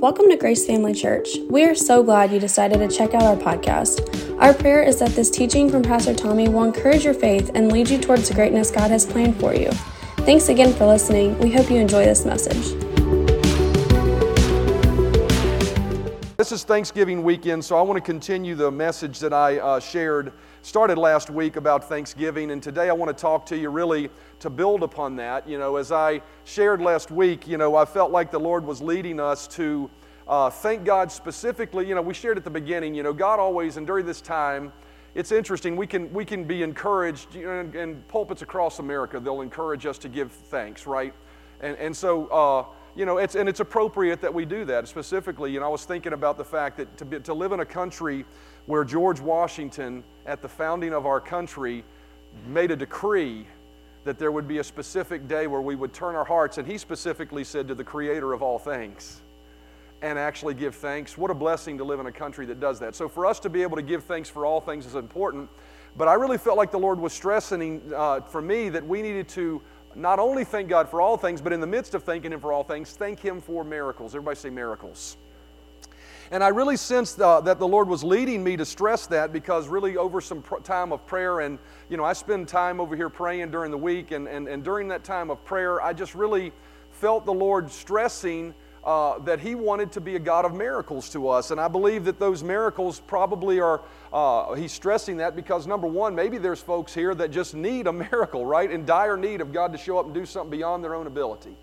Welcome to Grace Family Church. We are so glad you decided to check out our podcast. Our prayer is that this teaching from Pastor Tommy will encourage your faith and lead you towards the greatness God has planned for you. Thanks again for listening. We hope you enjoy this message. This is Thanksgiving weekend, so I want to continue the message that I uh, shared, started last week about Thanksgiving, and today I want to talk to you really to build upon that. You know, as I shared last week, you know, I felt like the Lord was leading us to uh, thank God specifically. You know, we shared at the beginning, you know, God always, and during this time, it's interesting, we can, we can be encouraged, you know, and pulpits across America, they'll encourage us to give thanks, right? And, and so, uh, you know, it's, and it's appropriate that we do that. Specifically, you know, I was thinking about the fact that to, be, to live in a country where George Washington, at the founding of our country, made a decree that there would be a specific day where we would turn our hearts, and he specifically said to the creator of all things, and actually give thanks. What a blessing to live in a country that does that. So, for us to be able to give thanks for all things is important. But I really felt like the Lord was stressing uh, for me that we needed to not only thank God for all things, but in the midst of thanking Him for all things, thank Him for miracles. Everybody say miracles. And I really sensed uh, that the Lord was leading me to stress that because really over some pr- time of prayer, and you know, I spend time over here praying during the week, and, and, and during that time of prayer, I just really felt the Lord stressing uh, that He wanted to be a God of miracles to us. And I believe that those miracles probably are, uh, He's stressing that because number one, maybe there's folks here that just need a miracle, right? In dire need of God to show up and do something beyond their own ability.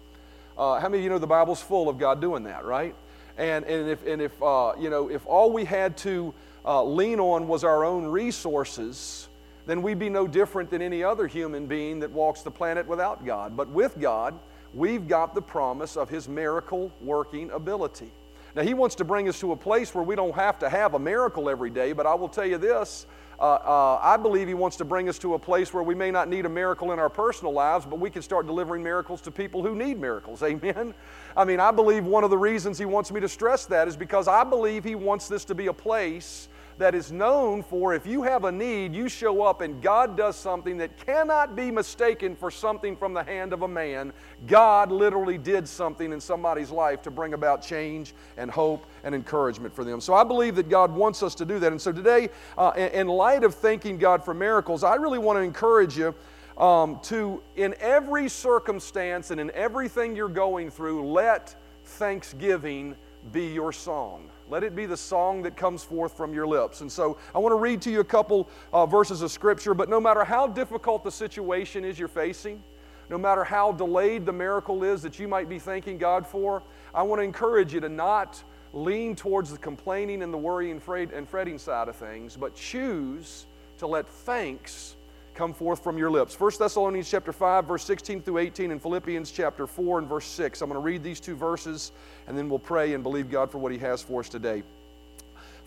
Uh, how many of you know the Bible's full of God doing that, right? And, and if, and if, uh, you know, if all we had to uh, lean on was our own resources, then we'd be no different than any other human being that walks the planet without God. But with God, we've got the promise of His miracle working ability. Now, He wants to bring us to a place where we don't have to have a miracle every day, but I will tell you this. Uh, uh, I believe He wants to bring us to a place where we may not need a miracle in our personal lives, but we can start delivering miracles to people who need miracles. Amen? I mean, I believe one of the reasons He wants me to stress that is because I believe He wants this to be a place that is known for if you have a need, you show up and God does something that cannot be mistaken for something from the hand of a man. God literally did something in somebody's life to bring about change and hope and encouragement for them. So I believe that God wants us to do that. And so today, uh, in light of thanking God for miracles, I really want to encourage you. Um, to, in every circumstance and in everything you're going through, let thanksgiving be your song. Let it be the song that comes forth from your lips. And so I want to read to you a couple uh, verses of Scripture, but no matter how difficult the situation is you're facing, no matter how delayed the miracle is that you might be thanking God for, I want to encourage you to not lean towards the complaining and the worrying and fretting side of things, but choose to let thanks come forth from your lips. 1 Thessalonians chapter 5 verse 16 through 18 and Philippians chapter 4 and verse 6. I'm going to read these two verses and then we'll pray and believe God for what he has for us today.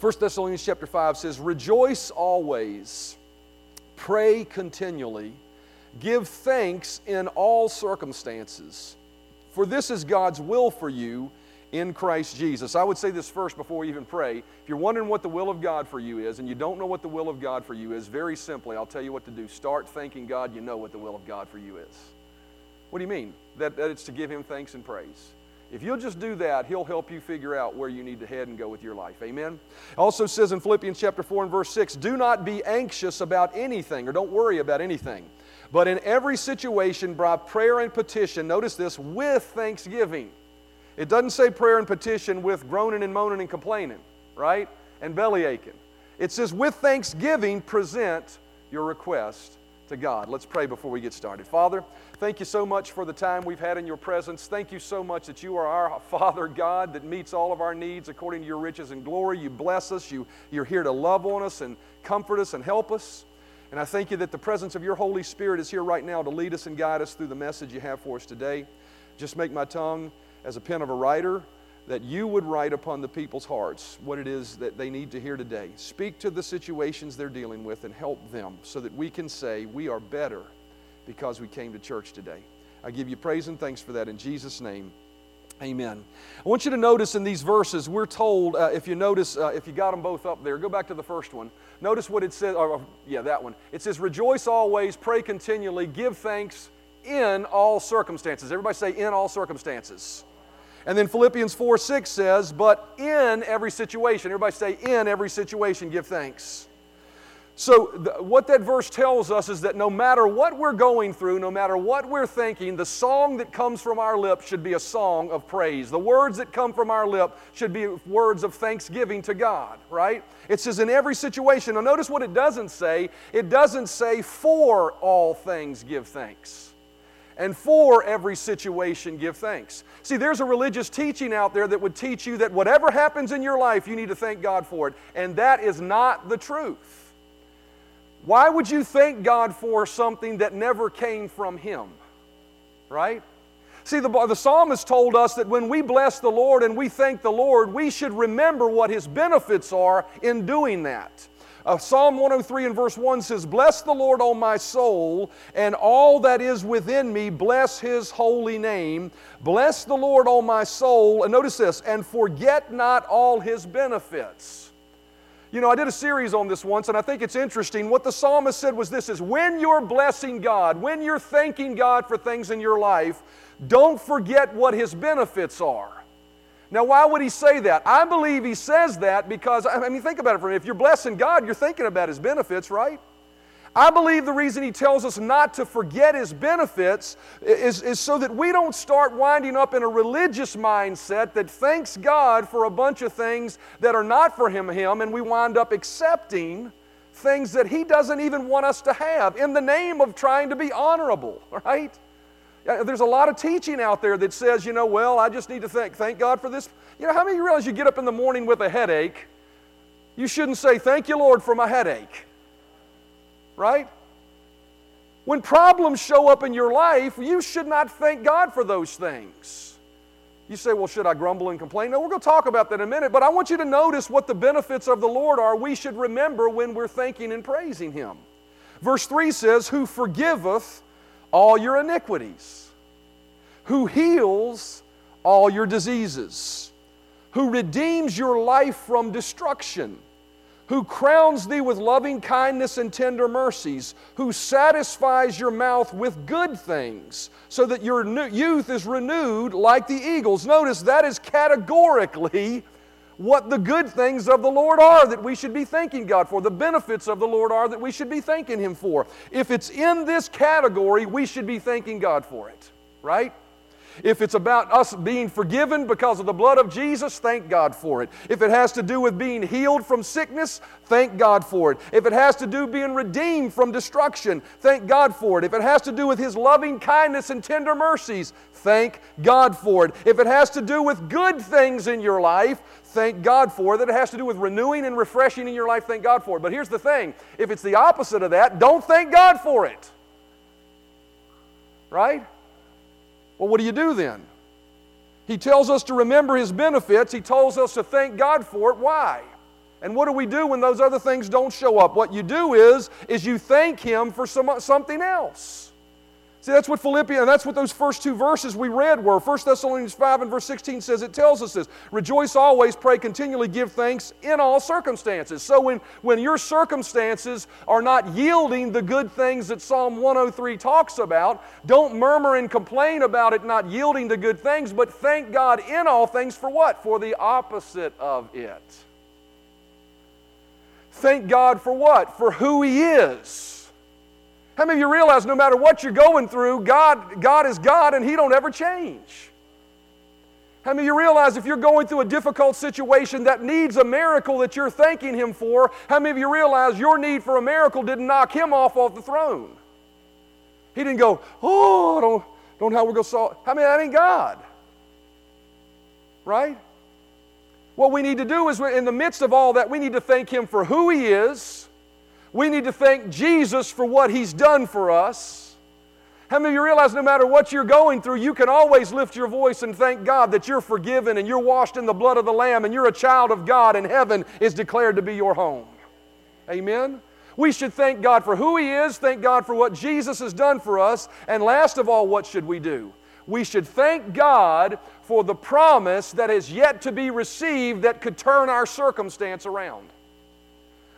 1 Thessalonians chapter 5 says, "Rejoice always, pray continually, give thanks in all circumstances, for this is God's will for you in Christ Jesus. I would say this first before we even pray. If you're wondering what the will of God for you is and you don't know what the will of God for you is, very simply, I'll tell you what to do. Start thanking God you know what the will of God for you is. What do you mean? That, that it's to give Him thanks and praise. If you'll just do that, He'll help you figure out where you need to head and go with your life. Amen? Also says in Philippians chapter 4 and verse 6 do not be anxious about anything or don't worry about anything. But in every situation, by prayer and petition, notice this, with thanksgiving it doesn't say prayer and petition with groaning and moaning and complaining, right? And belly aching. It says, with thanksgiving, present your request to God. Let's pray before we get started. Father, thank you so much for the time we've had in your presence. Thank you so much that you are our Father God that meets all of our needs according to your riches and glory. You bless us. You, you're here to love on us and comfort us and help us. And I thank you that the presence of your Holy Spirit is here right now to lead us and guide us through the message you have for us today. Just make my tongue as a pen of a writer, that you would write upon the people's hearts what it is that they need to hear today. Speak to the situations they're dealing with and help them so that we can say we are better because we came to church today. I give you praise and thanks for that in Jesus' name. Amen. I want you to notice in these verses, we're told, uh, if you notice, uh, if you got them both up there, go back to the first one. Notice what it says, or, yeah, that one. It says, Rejoice always, pray continually, give thanks in all circumstances. Everybody say, in all circumstances. And then Philippians 4 6 says, But in every situation, everybody say, in every situation, give thanks. So, th- what that verse tells us is that no matter what we're going through, no matter what we're thinking, the song that comes from our lips should be a song of praise. The words that come from our lip should be words of thanksgiving to God, right? It says in every situation. Now, notice what it doesn't say. It doesn't say, for all things give thanks. And for every situation, give thanks. See, there's a religious teaching out there that would teach you that whatever happens in your life, you need to thank God for it. And that is not the truth. Why would you thank God for something that never came from Him? Right? See, the, the psalmist told us that when we bless the Lord and we thank the Lord, we should remember what His benefits are in doing that. Uh, Psalm 103 and verse 1 says, Bless the Lord, O my soul, and all that is within me, bless his holy name. Bless the Lord, O my soul, and notice this, and forget not all his benefits. You know, I did a series on this once, and I think it's interesting. What the psalmist said was this is when you're blessing God, when you're thanking God for things in your life, don't forget what his benefits are. Now, why would he say that? I believe he says that because, I mean, think about it for me. If you're blessing God, you're thinking about his benefits, right? I believe the reason he tells us not to forget his benefits is, is so that we don't start winding up in a religious mindset that thanks God for a bunch of things that are not for him, him and we wind up accepting things that he doesn't even want us to have in the name of trying to be honorable, right? Uh, there's a lot of teaching out there that says, you know, well, I just need to thank, thank God for this. You know, how many of you realize you get up in the morning with a headache? You shouldn't say, thank you, Lord, for my headache right? When problems show up in your life, you should not thank God for those things. You say, well, should I grumble and complain? No, we're going to talk about that in a minute, but I want you to notice what the benefits of the Lord are we should remember when we're thanking and praising Him. Verse 3 says, Who forgiveth all your iniquities, who heals all your diseases, who redeems your life from destruction who crowns thee with loving kindness and tender mercies, who satisfies your mouth with good things, so that your youth is renewed like the eagles. Notice that is categorically what the good things of the Lord are that we should be thanking God for. The benefits of the Lord are that we should be thanking Him for. If it's in this category, we should be thanking God for it, right? If it's about us being forgiven because of the blood of Jesus, thank God for it. If it has to do with being healed from sickness, thank God for it. If it has to do with being redeemed from destruction, thank God for it. If it has to do with His loving kindness and tender mercies, thank God for it. If it has to do with good things in your life, thank God for it. That it has to do with renewing and refreshing in your life, thank God for it. But here's the thing if it's the opposite of that, don't thank God for it. Right? Well, what do you do then? He tells us to remember His benefits. He tells us to thank God for it. Why? And what do we do when those other things don't show up? What you do is, is you thank Him for some, something else. See, that's what Philippians, that's what those first two verses we read were. 1 Thessalonians 5 and verse 16 says, it tells us this Rejoice always, pray continually, give thanks in all circumstances. So when, when your circumstances are not yielding the good things that Psalm 103 talks about, don't murmur and complain about it not yielding the good things, but thank God in all things for what? For the opposite of it. Thank God for what? For who He is. How many of you realize no matter what you're going through, God, God is God and He don't ever change? How many of you realize if you're going through a difficult situation that needs a miracle that you're thanking Him for, how many of you realize your need for a miracle didn't knock Him off off the throne? He didn't go, oh, I don't, don't know how we're going to solve How many, that ain't God. Right? What we need to do is, in the midst of all that, we need to thank Him for who He is we need to thank Jesus for what He's done for us. How many of you realize no matter what you're going through, you can always lift your voice and thank God that you're forgiven and you're washed in the blood of the Lamb and you're a child of God and heaven is declared to be your home? Amen? We should thank God for who He is, thank God for what Jesus has done for us, and last of all, what should we do? We should thank God for the promise that is yet to be received that could turn our circumstance around.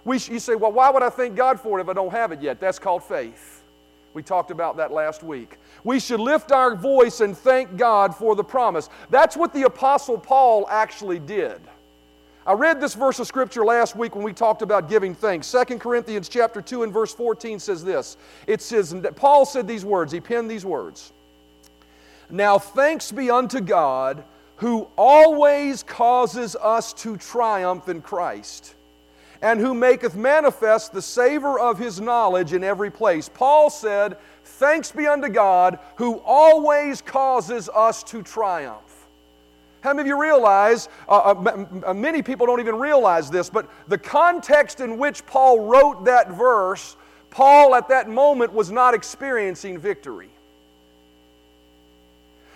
We, you say, well, why would I thank God for it if I don't have it yet? That's called faith. We talked about that last week. We should lift our voice and thank God for the promise. That's what the Apostle Paul actually did. I read this verse of scripture last week when we talked about giving thanks. 2 Corinthians chapter 2 and verse 14 says this. It says, Paul said these words, he penned these words. Now thanks be unto God who always causes us to triumph in Christ and who maketh manifest the savor of his knowledge in every place. Paul said, Thanks be unto God who always causes us to triumph. How many of you realize, uh, uh, uh, many people don't even realize this, but the context in which Paul wrote that verse, Paul at that moment was not experiencing victory.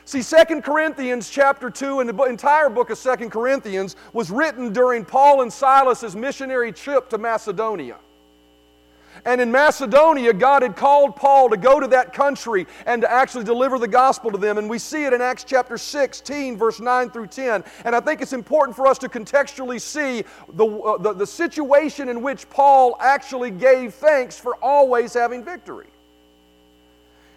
See, Second Corinthians chapter 2 and the entire book of Second Corinthians was written during Paul and Silas's missionary trip to Macedonia. And in Macedonia, God had called Paul to go to that country and to actually deliver the gospel to them. And we see it in Acts chapter 16, verse 9 through 10. And I think it's important for us to contextually see the, uh, the, the situation in which Paul actually gave thanks for always having victory.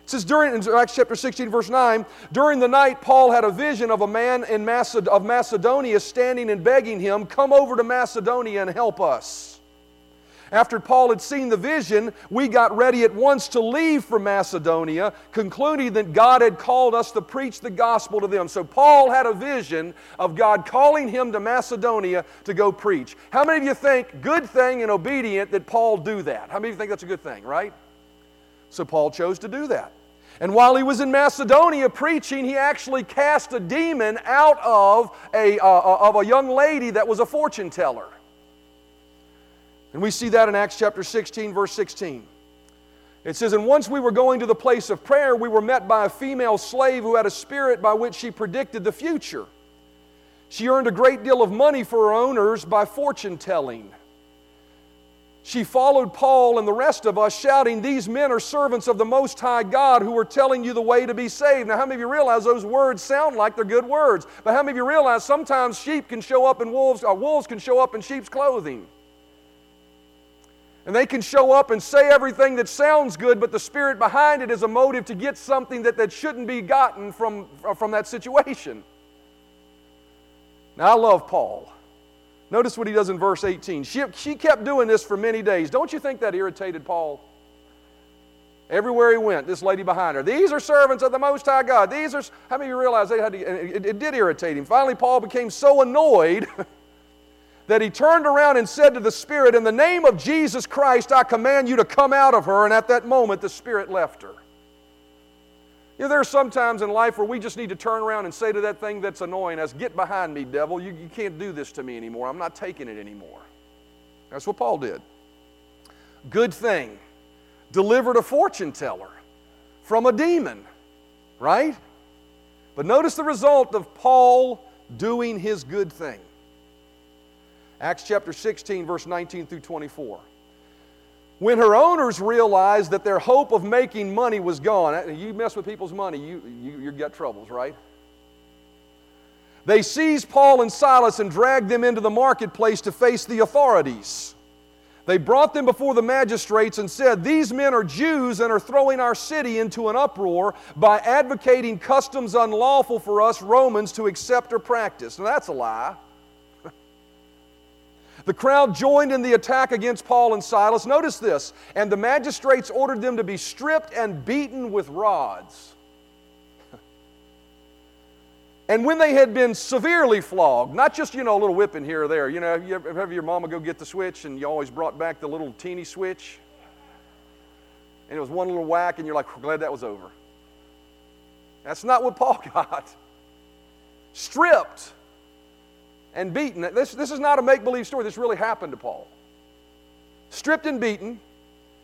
Says during in Acts chapter 16, verse 9, during the night, Paul had a vision of a man in Maced- of Macedonia standing and begging him, Come over to Macedonia and help us. After Paul had seen the vision, we got ready at once to leave for Macedonia, concluding that God had called us to preach the gospel to them. So Paul had a vision of God calling him to Macedonia to go preach. How many of you think good thing and obedient that Paul do that? How many of you think that's a good thing, right? So Paul chose to do that. And while he was in Macedonia preaching, he actually cast a demon out of a, uh, uh, of a young lady that was a fortune teller. And we see that in Acts chapter 16, verse 16. It says, And once we were going to the place of prayer, we were met by a female slave who had a spirit by which she predicted the future. She earned a great deal of money for her owners by fortune telling she followed Paul and the rest of us, shouting, These men are servants of the Most High God who are telling you the way to be saved. Now, how many of you realize those words sound like they're good words? But how many of you realize sometimes sheep can show up in wolves, or uh, wolves can show up in sheep's clothing? And they can show up and say everything that sounds good, but the spirit behind it is a motive to get something that, that shouldn't be gotten from, from that situation. Now, I love Paul. Notice what he does in verse 18. She, she kept doing this for many days. Don't you think that irritated Paul? Everywhere he went, this lady behind her. These are servants of the Most High God. These are. How many of you realize they had to? It, it did irritate him. Finally, Paul became so annoyed that he turned around and said to the Spirit, In the name of Jesus Christ, I command you to come out of her. And at that moment, the Spirit left her. You know, there are some times in life where we just need to turn around and say to that thing that's annoying us, Get behind me, devil. You, you can't do this to me anymore. I'm not taking it anymore. That's what Paul did. Good thing. Delivered a fortune teller from a demon, right? But notice the result of Paul doing his good thing. Acts chapter 16, verse 19 through 24. When her owners realized that their hope of making money was gone, uh, you mess with people's money, you, you, you get troubles, right? They seized Paul and Silas and dragged them into the marketplace to face the authorities. They brought them before the magistrates and said, These men are Jews and are throwing our city into an uproar by advocating customs unlawful for us Romans to accept or practice. Now, that's a lie. The crowd joined in the attack against Paul and Silas. Notice this. And the magistrates ordered them to be stripped and beaten with rods. and when they had been severely flogged, not just, you know, a little whipping here or there. You know, you ever have your mama go get the switch and you always brought back the little teeny switch? And it was one little whack and you're like, glad that was over. That's not what Paul got. Stripped and beaten. This, this is not a make believe story. This really happened to Paul. Stripped and beaten,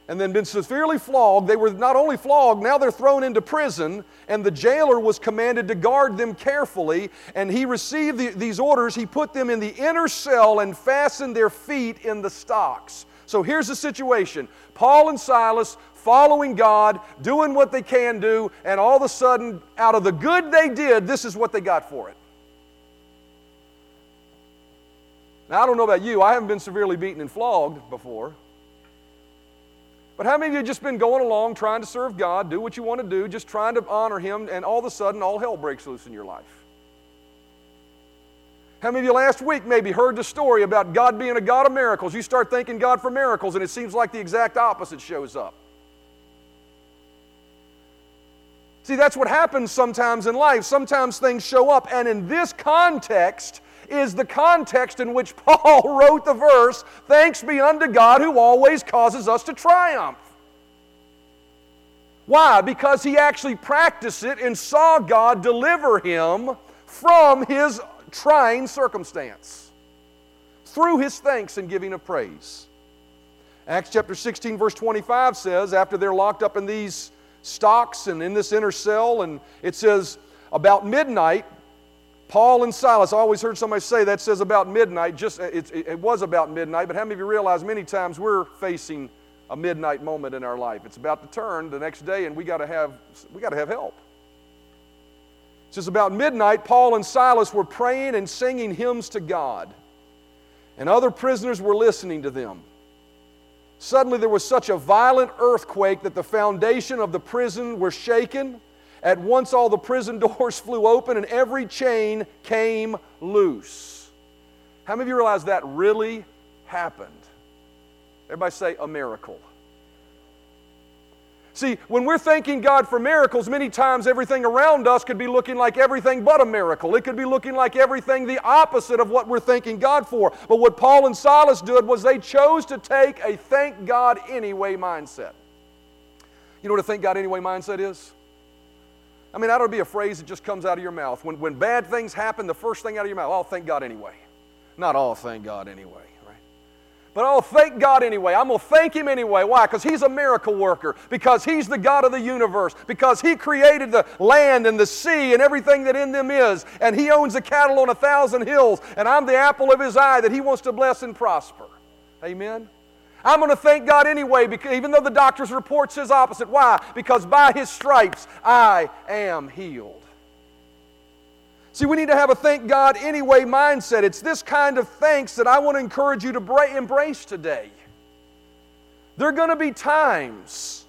and then been severely flogged. They were not only flogged, now they're thrown into prison, and the jailer was commanded to guard them carefully. And he received the, these orders. He put them in the inner cell and fastened their feet in the stocks. So here's the situation Paul and Silas following God, doing what they can do, and all of a sudden, out of the good they did, this is what they got for it. Now, I don't know about you, I haven't been severely beaten and flogged before. But how many of you just been going along trying to serve God, do what you want to do, just trying to honor Him, and all of a sudden all hell breaks loose in your life? How many of you last week maybe heard the story about God being a God of miracles? You start thanking God for miracles, and it seems like the exact opposite shows up. See, that's what happens sometimes in life. Sometimes things show up, and in this context is the context in which Paul wrote the verse Thanks be unto God who always causes us to triumph. Why? Because he actually practiced it and saw God deliver him from his trying circumstance through his thanks and giving of praise. Acts chapter 16, verse 25 says, after they're locked up in these stocks and in this inner cell, and it says, about midnight, Paul and Silas, I always heard somebody say that says about midnight. Just uh, it, it, was about midnight, but how many of you realize many times we're facing a midnight moment in our life? It's about to turn the next day, and we got to have we got to have help. It says about midnight, Paul and Silas were praying and singing hymns to God, and other prisoners were listening to them. Suddenly, there was such a violent earthquake that the foundation of the prison were shaken. At once, all the prison doors flew open and every chain came loose. How many of you realize that really happened? Everybody say a miracle. See, when we're thanking God for miracles, many times everything around us could be looking like everything but a miracle. It could be looking like everything the opposite of what we're thanking God for. But what Paul and Silas did was they chose to take a thank God anyway mindset. You know what a thank God anyway mindset is? I mean, that ought to be a phrase that just comes out of your mouth. When, when bad things happen, the first thing out of your mouth, oh, thank God anyway. Not all, thank God anyway. Right? But oh, thank God anyway. I'm going to thank Him anyway. Why? Because He's a miracle worker. Because He's the God of the universe. Because He created the land and the sea and everything that in them is. And He owns the cattle on a thousand hills. And I'm the apple of His eye that He wants to bless and prosper. Amen? I'm going to thank God anyway, because even though the doctor's report says opposite. Why? Because by His stripes I am healed. See, we need to have a thank God anyway mindset. It's this kind of thanks that I want to encourage you to bra- embrace today. There are going to be times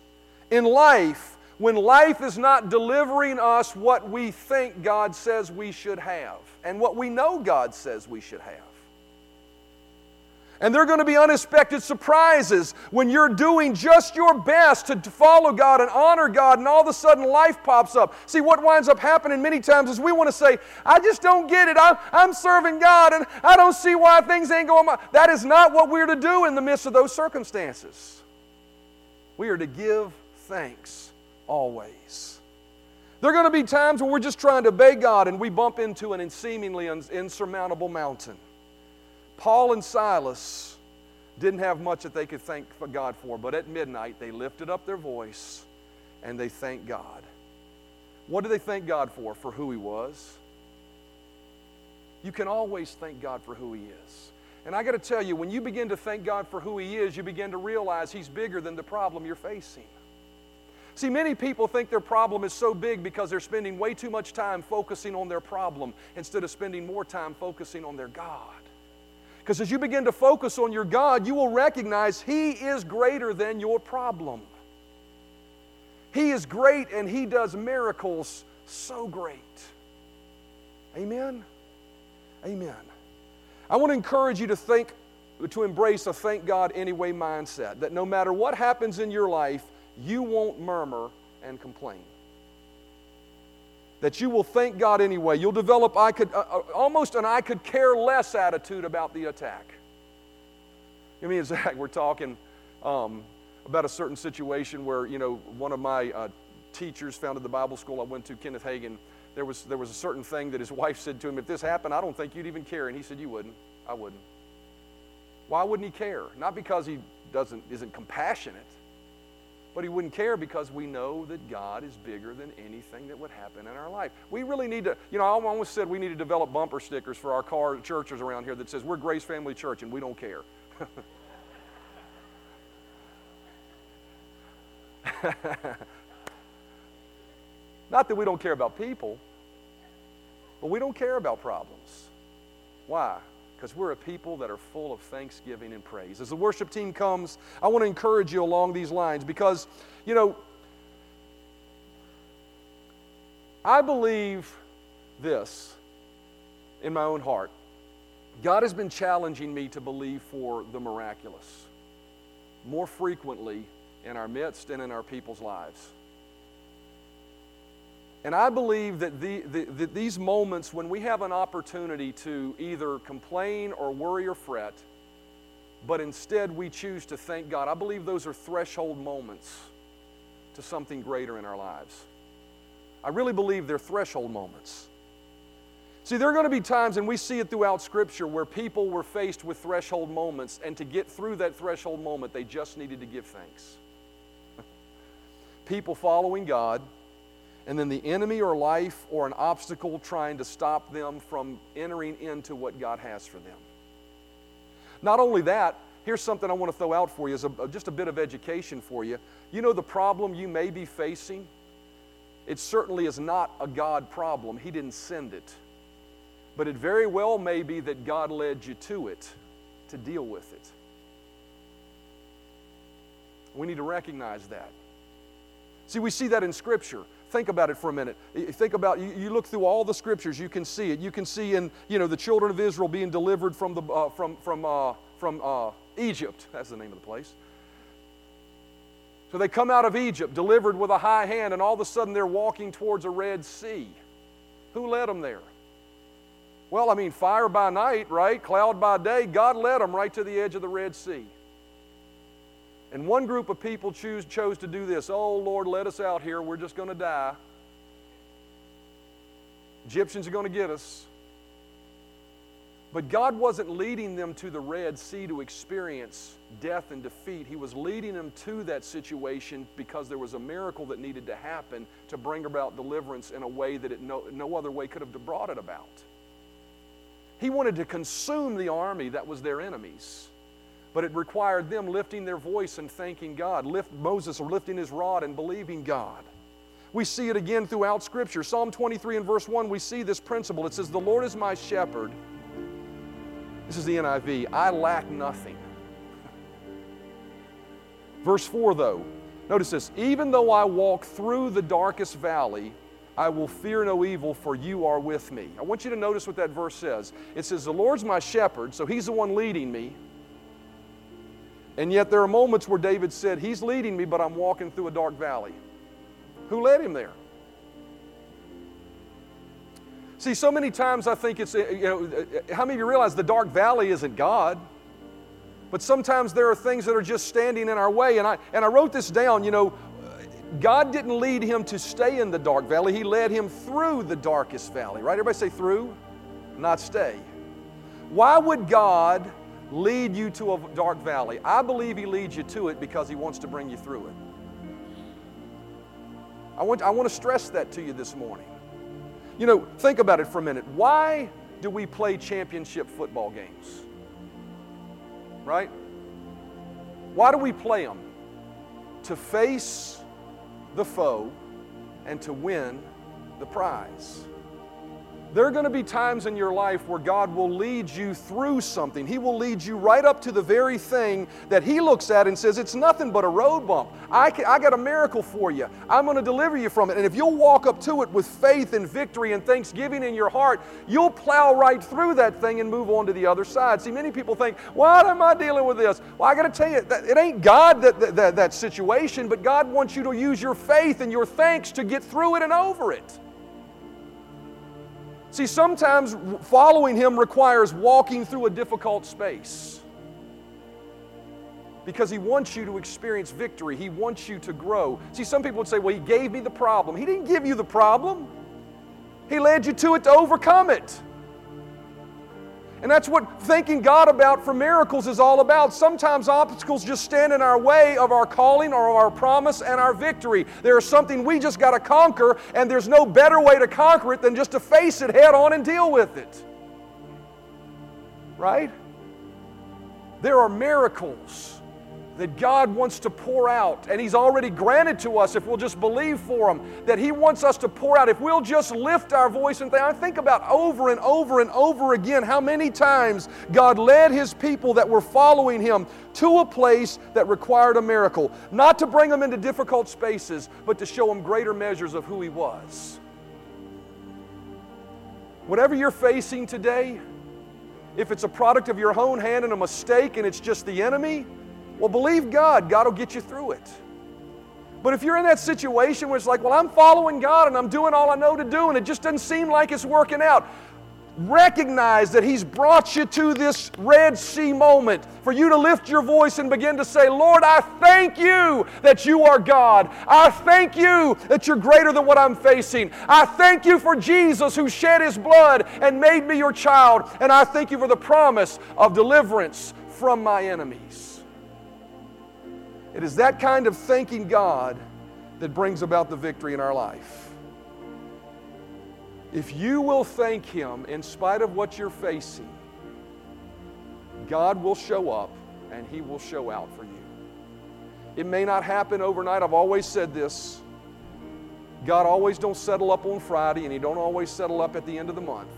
in life when life is not delivering us what we think God says we should have and what we know God says we should have. And there are going to be unexpected surprises when you're doing just your best to follow God and honor God, and all of a sudden life pops up. See, what winds up happening many times is we want to say, I just don't get it. I'm, I'm serving God, and I don't see why things ain't going my. That is not what we're to do in the midst of those circumstances. We are to give thanks always. There are going to be times when we're just trying to obey God and we bump into an seemingly insurmountable mountain. Paul and Silas didn't have much that they could thank God for, but at midnight they lifted up their voice and they thanked God. What did they thank God for? For who He was. You can always thank God for who He is. And I got to tell you, when you begin to thank God for who He is, you begin to realize He's bigger than the problem you're facing. See, many people think their problem is so big because they're spending way too much time focusing on their problem instead of spending more time focusing on their God. Because as you begin to focus on your God, you will recognize He is greater than your problem. He is great and He does miracles so great. Amen? Amen. I want to encourage you to think, to embrace a thank God anyway mindset. That no matter what happens in your life, you won't murmur and complain that you will thank God anyway. You'll develop I could, uh, uh, almost an I could care less attitude about the attack. I mean, Zach, we're talking um, about a certain situation where, you know, one of my uh, teachers founded the Bible school I went to, Kenneth Hagin. There was, there was a certain thing that his wife said to him, if this happened, I don't think you'd even care. And he said, you wouldn't. I wouldn't. Why wouldn't he care? Not because he doesn't, isn't compassionate, but he wouldn't care because we know that God is bigger than anything that would happen in our life. We really need to, you know, I almost said we need to develop bumper stickers for our car churches around here that says we're Grace Family Church and we don't care. Not that we don't care about people, but we don't care about problems. Why? Because we're a people that are full of thanksgiving and praise. As the worship team comes, I want to encourage you along these lines because, you know, I believe this in my own heart. God has been challenging me to believe for the miraculous more frequently in our midst and in our people's lives. And I believe that, the, the, that these moments when we have an opportunity to either complain or worry or fret, but instead we choose to thank God, I believe those are threshold moments to something greater in our lives. I really believe they're threshold moments. See, there are going to be times, and we see it throughout Scripture, where people were faced with threshold moments, and to get through that threshold moment, they just needed to give thanks. people following God, and then the enemy or life or an obstacle trying to stop them from entering into what God has for them. Not only that, here's something I want to throw out for you as just a bit of education for you. You know the problem you may be facing? It certainly is not a God problem. He didn't send it. But it very well may be that God led you to it to deal with it. We need to recognize that. See, we see that in Scripture. Think about it for a minute. Think about you, look through all the scriptures, you can see it. You can see in you know the children of Israel being delivered from the uh, from from uh, from uh, Egypt. That's the name of the place. So they come out of Egypt, delivered with a high hand, and all of a sudden they're walking towards a Red Sea. Who led them there? Well, I mean, fire by night, right? Cloud by day. God led them right to the edge of the Red Sea. And one group of people choose, chose to do this. Oh, Lord, let us out here. We're just going to die. Egyptians are going to get us. But God wasn't leading them to the Red Sea to experience death and defeat. He was leading them to that situation because there was a miracle that needed to happen to bring about deliverance in a way that no, no other way could have brought it about. He wanted to consume the army that was their enemies but it required them lifting their voice and thanking God. Lift, Moses or lifting his rod and believing God. We see it again throughout Scripture. Psalm 23 and verse 1, we see this principle. It says, The Lord is my shepherd. This is the NIV. I lack nothing. verse 4, though, notice this. Even though I walk through the darkest valley, I will fear no evil, for you are with me. I want you to notice what that verse says. It says, The Lord's my shepherd, so He's the one leading me. And yet there are moments where David said, He's leading me, but I'm walking through a dark valley. Who led him there? See, so many times I think it's, you know, how many of you realize the dark valley isn't God? But sometimes there are things that are just standing in our way. And I, and I wrote this down, you know, God didn't lead him to stay in the dark valley, He led him through the darkest valley, right? Everybody say through, not stay. Why would God lead you to a dark valley. I believe He leads you to it because He wants to bring you through it. I want, I want to stress that to you this morning. You know, think about it for a minute. Why do we play championship football games? Right? Why do we play them? To face the foe and to win the prize. There are going to be times in your life where God will lead you through something. He will lead you right up to the very thing that He looks at and says, It's nothing but a road bump. I, can, I got a miracle for you. I'm going to deliver you from it. And if you'll walk up to it with faith and victory and thanksgiving in your heart, you'll plow right through that thing and move on to the other side. See, many people think, Why am I dealing with this? Well, I got to tell you, it ain't God that, that, that, that situation, but God wants you to use your faith and your thanks to get through it and over it. See, sometimes following Him requires walking through a difficult space because He wants you to experience victory. He wants you to grow. See, some people would say, well, He gave me the problem. He didn't give you the problem, He led you to it to overcome it. And that's what thanking God about for miracles is all about. Sometimes obstacles just stand in our way of our calling or our promise and our victory. There's something we just got to conquer, and there's no better way to conquer it than just to face it head on and deal with it. Right? There are miracles that God wants to pour out, and He's already granted to us if we'll just believe for Him, that He wants us to pour out. If we'll just lift our voice and think, I think about over and over and over again how many times God led His people that were following Him to a place that required a miracle, not to bring them into difficult spaces, but to show them greater measures of who He was. Whatever you're facing today, if it's a product of your own hand and a mistake and it's just the enemy, well, believe God, God will get you through it. But if you're in that situation where it's like, well, I'm following God and I'm doing all I know to do and it just doesn't seem like it's working out, recognize that He's brought you to this Red Sea moment for you to lift your voice and begin to say, Lord, I thank you that you are God. I thank you that you're greater than what I'm facing. I thank you for Jesus who shed His blood and made me your child. And I thank you for the promise of deliverance from my enemies. It is that kind of thanking God that brings about the victory in our life. If you will thank Him in spite of what you're facing, God will show up and He will show out for you. It may not happen overnight. I've always said this. God always don't settle up on Friday and He don't always settle up at the end of the month.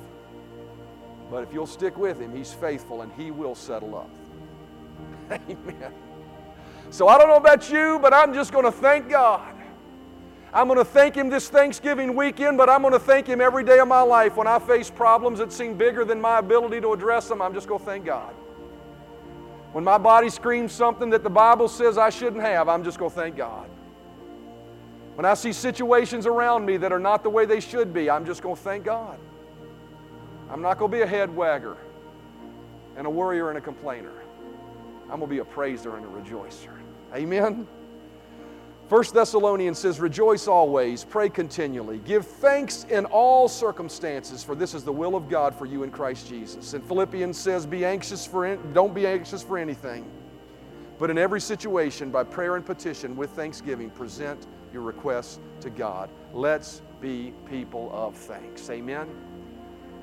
But if you'll stick with Him, He's faithful and He will settle up. Amen. So I don't know about you, but I'm just going to thank God. I'm going to thank Him this Thanksgiving weekend, but I'm going to thank Him every day of my life. When I face problems that seem bigger than my ability to address them, I'm just going to thank God. When my body screams something that the Bible says I shouldn't have, I'm just going to thank God. When I see situations around me that are not the way they should be, I'm just going to thank God. I'm not going to be a head wagger and a worrier and a complainer. I'm going to be a praiser and a rejoicer. Amen. 1 Thessalonians says, Rejoice always, pray continually, give thanks in all circumstances, for this is the will of God for you in Christ Jesus. And Philippians says, Be anxious for don't be anxious for anything, but in every situation, by prayer and petition, with thanksgiving, present your requests to God. Let's be people of thanks. Amen.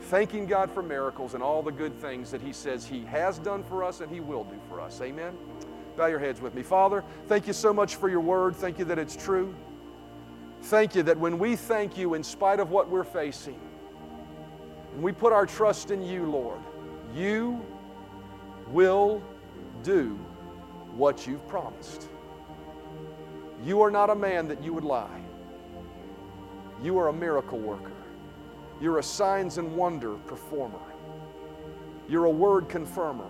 Thanking God for miracles and all the good things that He says He has done for us and He will do for us. Amen. Bow your heads with me. Father, thank you so much for your word. Thank you that it's true. Thank you that when we thank you in spite of what we're facing, and we put our trust in you, Lord, you will do what you've promised. You are not a man that you would lie. You are a miracle worker. You're a signs and wonder performer. You're a word confirmer.